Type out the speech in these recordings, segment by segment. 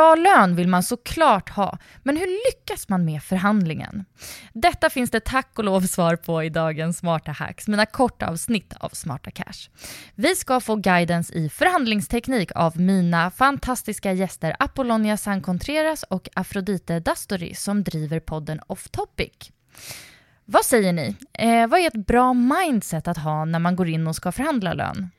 Bra lön vill man såklart ha, men hur lyckas man med förhandlingen? Detta finns det tack och lov svar på i dagens Smarta Hacks, mina korta avsnitt av Smarta Cash. Vi ska få guidance i förhandlingsteknik av mina fantastiska gäster Apollonia Sancontreras och Afrodite Dastori som driver podden Off Topic. Vad säger ni? Eh, vad är ett bra mindset att ha när man går in och ska förhandla lön?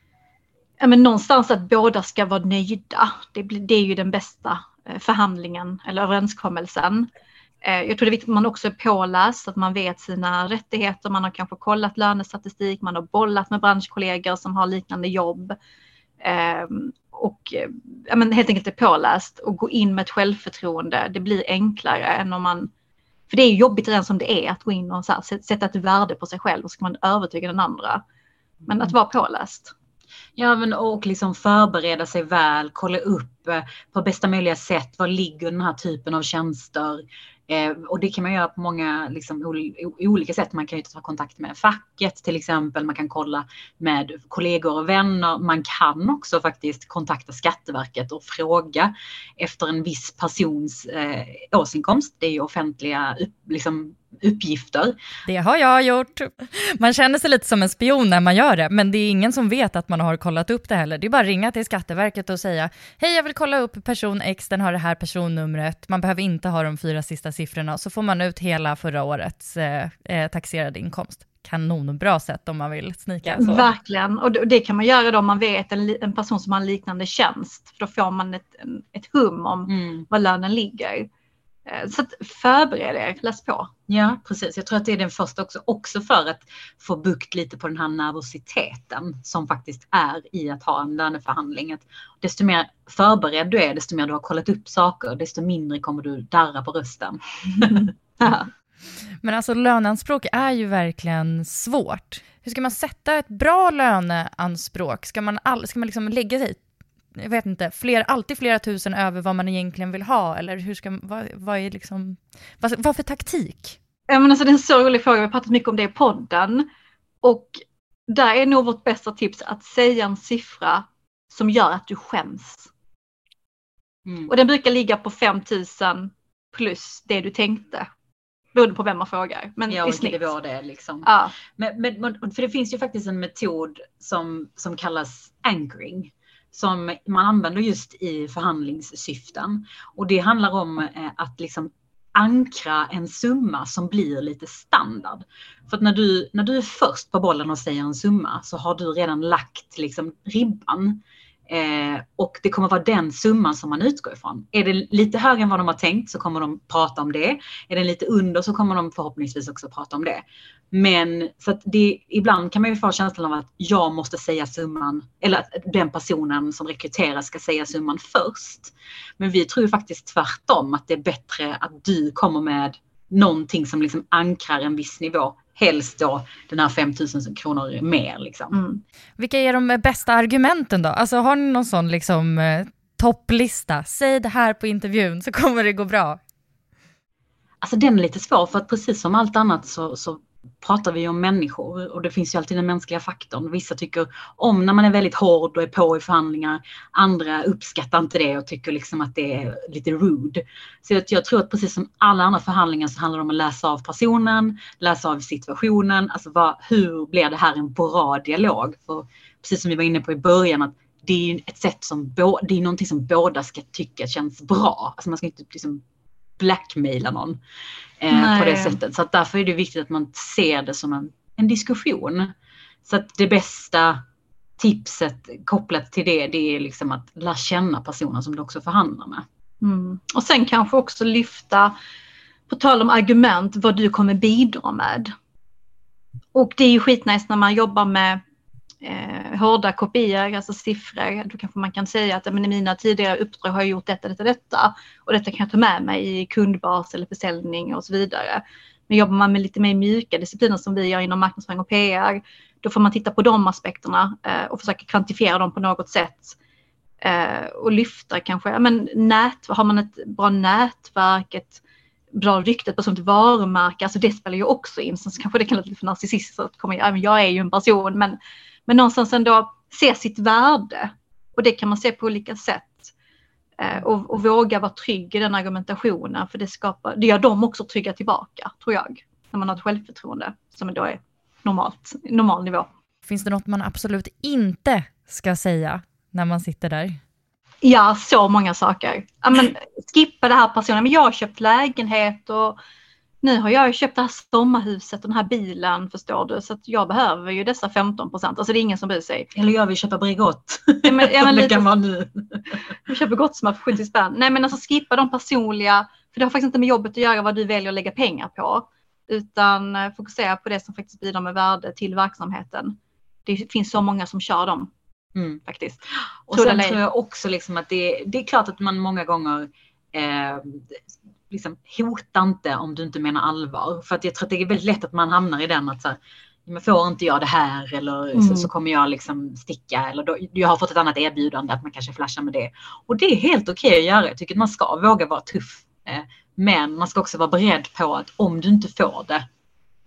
ja, men någonstans att båda ska vara nöjda. Det, det är ju den bästa förhandlingen eller överenskommelsen. Eh, jag tror det är viktigt att man också är påläst, att man vet sina rättigheter. Man har kanske kollat lönestatistik, man har bollat med branschkollegor som har liknande jobb. Ehm, och ja, men helt enkelt är påläst och gå in med ett självförtroende. Det blir enklare än om man... För det är jobbigt redan som det är att gå in och så här, sätta ett värde på sig själv och så ska man övertyga den andra. Men att vara påläst. Ja, men och liksom förbereda sig väl, kolla upp eh, på bästa möjliga sätt, var ligger den här typen av tjänster? Eh, och det kan man göra på många liksom, olika sätt. Man kan ju ta kontakt med facket till exempel, man kan kolla med kollegor och vänner. Man kan också faktiskt kontakta Skatteverket och fråga efter en viss persons eh, årsinkomst. Det är ju offentliga liksom, uppgifter. Det har jag gjort. Man känner sig lite som en spion när man gör det, men det är ingen som vet att man har kollat upp det heller. Det är bara att ringa till Skatteverket och säga, hej jag vill kolla upp person X, den har det här personnumret, man behöver inte ha de fyra sista siffrorna, så får man ut hela förra årets eh, eh, taxerade inkomst. Kanonbra sätt om man vill snika. Så. Verkligen, och det- kan man göra då om man vet en, en person som har en liknande tjänst. För då får man ett, ett hum om Mm. var lönen ligger. Eh, Så att förbered er, läs på. Ja, precis. Jag tror att det är den första också, också för att få bukt lite på den här nervositeten som faktiskt är i att ha en löneförhandling. Att desto mer förberedd du är, desto mer du har kollat upp saker, desto mindre kommer du darra på rösten. Men alltså löneanspråk är ju verkligen svårt. Hur ska man sätta ett bra löneanspråk? Ska man, all, ska man liksom lägga sig, jag vet inte, fler, alltid flera tusen över vad man egentligen vill ha? Eller hur ska, vad, vad är liksom, vad, vad för taktik? Ja, men alltså, det är en så rolig fråga, vi har pratat mycket om det i podden. Och där är nog vårt bästa tips att säga en siffra som gör att du skäms. Mm. Och den brukar ligga på 5000 plus det du tänkte. Beroende på vem man frågar. Men Ja, i snitt. det var det liksom. Ja. Men, men, men- för det finns ju faktiskt en metod som, som kallas anchoring. Som man använder just i förhandlingssyften. Och det handlar om eh, att liksom ankra en summa som blir lite standard. För att när du, när du är först på bollen och säger en summa så har du redan lagt liksom ribban. Eh, och det kommer vara den summan som man utgår ifrån. Är det lite högre än vad de har tänkt så kommer de prata om det. Är den lite under så kommer de förhoppningsvis också prata om det. Men så att det, ibland kan man ju få känslan av att jag måste säga summan, eller att den personen som rekryterar ska säga summan först. Men vi tror faktiskt tvärtom att det är bättre att du kommer med någonting som liksom ankrar en viss nivå. Helst då den här 5000 kronor mer. Liksom. Mm. Vilka är de bästa argumenten då? Alltså har ni någon sån liksom eh, topplista? Säg det här på intervjun så kommer det gå bra. Alltså den är lite svår för att precis som allt annat så, så pratar vi om människor och det finns ju alltid den mänskliga faktorn. Vissa tycker om när man är väldigt hård och är på i förhandlingar. Andra uppskattar inte det och tycker liksom att det är lite rude. Så jag, tror att precis som alla andra förhandlingar så handlar det om att läsa av personen, läsa av situationen. Alltså vad, hur blir det här en bra dialog? För precis som vi var inne på i början att det är ett sätt som, det är någonting som båda ska tycka känns bra. Alltså man ska inte liksom blackmaila någon eh, på det sättet. Så att därför är det viktigt att man ser det som en, en diskussion. Så att det bästa tipset kopplat till det, det är liksom att lära känna personen som du också förhandlar med. Mm. Och sen kanske också lyfta, på tal om argument, vad du kommer bidra med. Och det är ju skitnice när man jobbar med eh, hårda kopior, alltså siffror, då kanske man kan säga att men i mina tidigare uppdrag har jag gjort detta, detta, detta och detta kan jag ta med mig i kundbas eller försäljning och så vidare. Men jobbar man med lite mer mjuka discipliner som vi gör inom marknadsföring och PR, då får man titta på de aspekterna eh, och försöka kvantifiera dem på något sätt. Eh, och lyfta kanske, men nät, har man ett bra nätverk, ett bra rykte, ett personligt varumärke, alltså det spelar ju också in. Sen kanske det kan låta lite för narcissistiskt att komma, ja, men jag är ju en person, men men någonstans ändå se sitt värde. Och det kan man se på olika sätt. Eh, och, och, våga vara trygg i den argumentationen för det, skapar, det gör dem också trygga tillbaka, tror jag. När man har ett självförtroende som då är normalt, normal nivå. Finns det något man absolut inte ska säga när man sitter där? Ja, så många saker. Ja, men, skippa det här personen. Men jag har köpt lägenhet och nu har jag köpt det här sommarhuset och den här bilen förstår du så att jag behöver ju dessa 15 procent. Alltså det är ingen som bryr sig. Eller jag vill köpa Bregott. Ja, men, ja, men lite, kan vara nu. Jag köper gottsmör för 70 spänn. Nej men alltså skippa de personliga, för det har faktiskt inte med jobbet att göra vad du väljer att lägga pengar på. Utan eh, fokusera på det som faktiskt bidrar med värde till verksamheten. Det finns så många som kör dem. Mm. Faktiskt. Och sen tror jag också liksom att det, det är klart att man många gånger eh, liksom, hota inte om du inte menar allvar. För att jag tror att det är väldigt lätt att man hamnar i den att så här, men får inte jag det här eller mm. så, så, kommer jag liksom sticka eller då, jag har fått ett annat erbjudande att man kanske flashar med det. Och det är helt okej okay att göra. Jag tycker att man ska våga vara tuff. Eh, men man ska också vara beredd på att om du inte får det.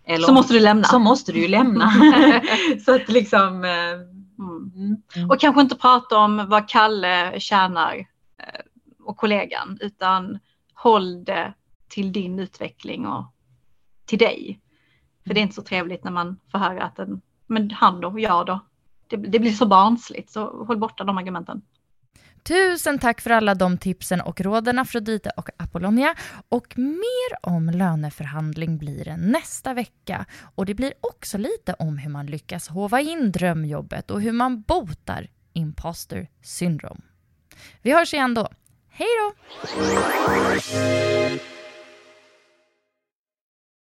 Eller så måste du lämna. Så måste du ju lämna. så att liksom. Eh, mm. Mm. Och kanske inte prata om vad Kalle tjänar eh, och kollegan utan håll det till din utveckling och till dig. För det är inte så trevligt när man får höra att en, men han då, jag då. Det, det blir så barnsligt, så håll borta de argumenten. Tusen tack för alla de tipsen och råden Afrodite och Apollonia. Och mer om löneförhandling blir det nästa vecka. Och det blir också lite om hur man lyckas hova in drömjobbet och hur man botar imposter syndrom. Vi hörs igen då. Hej då!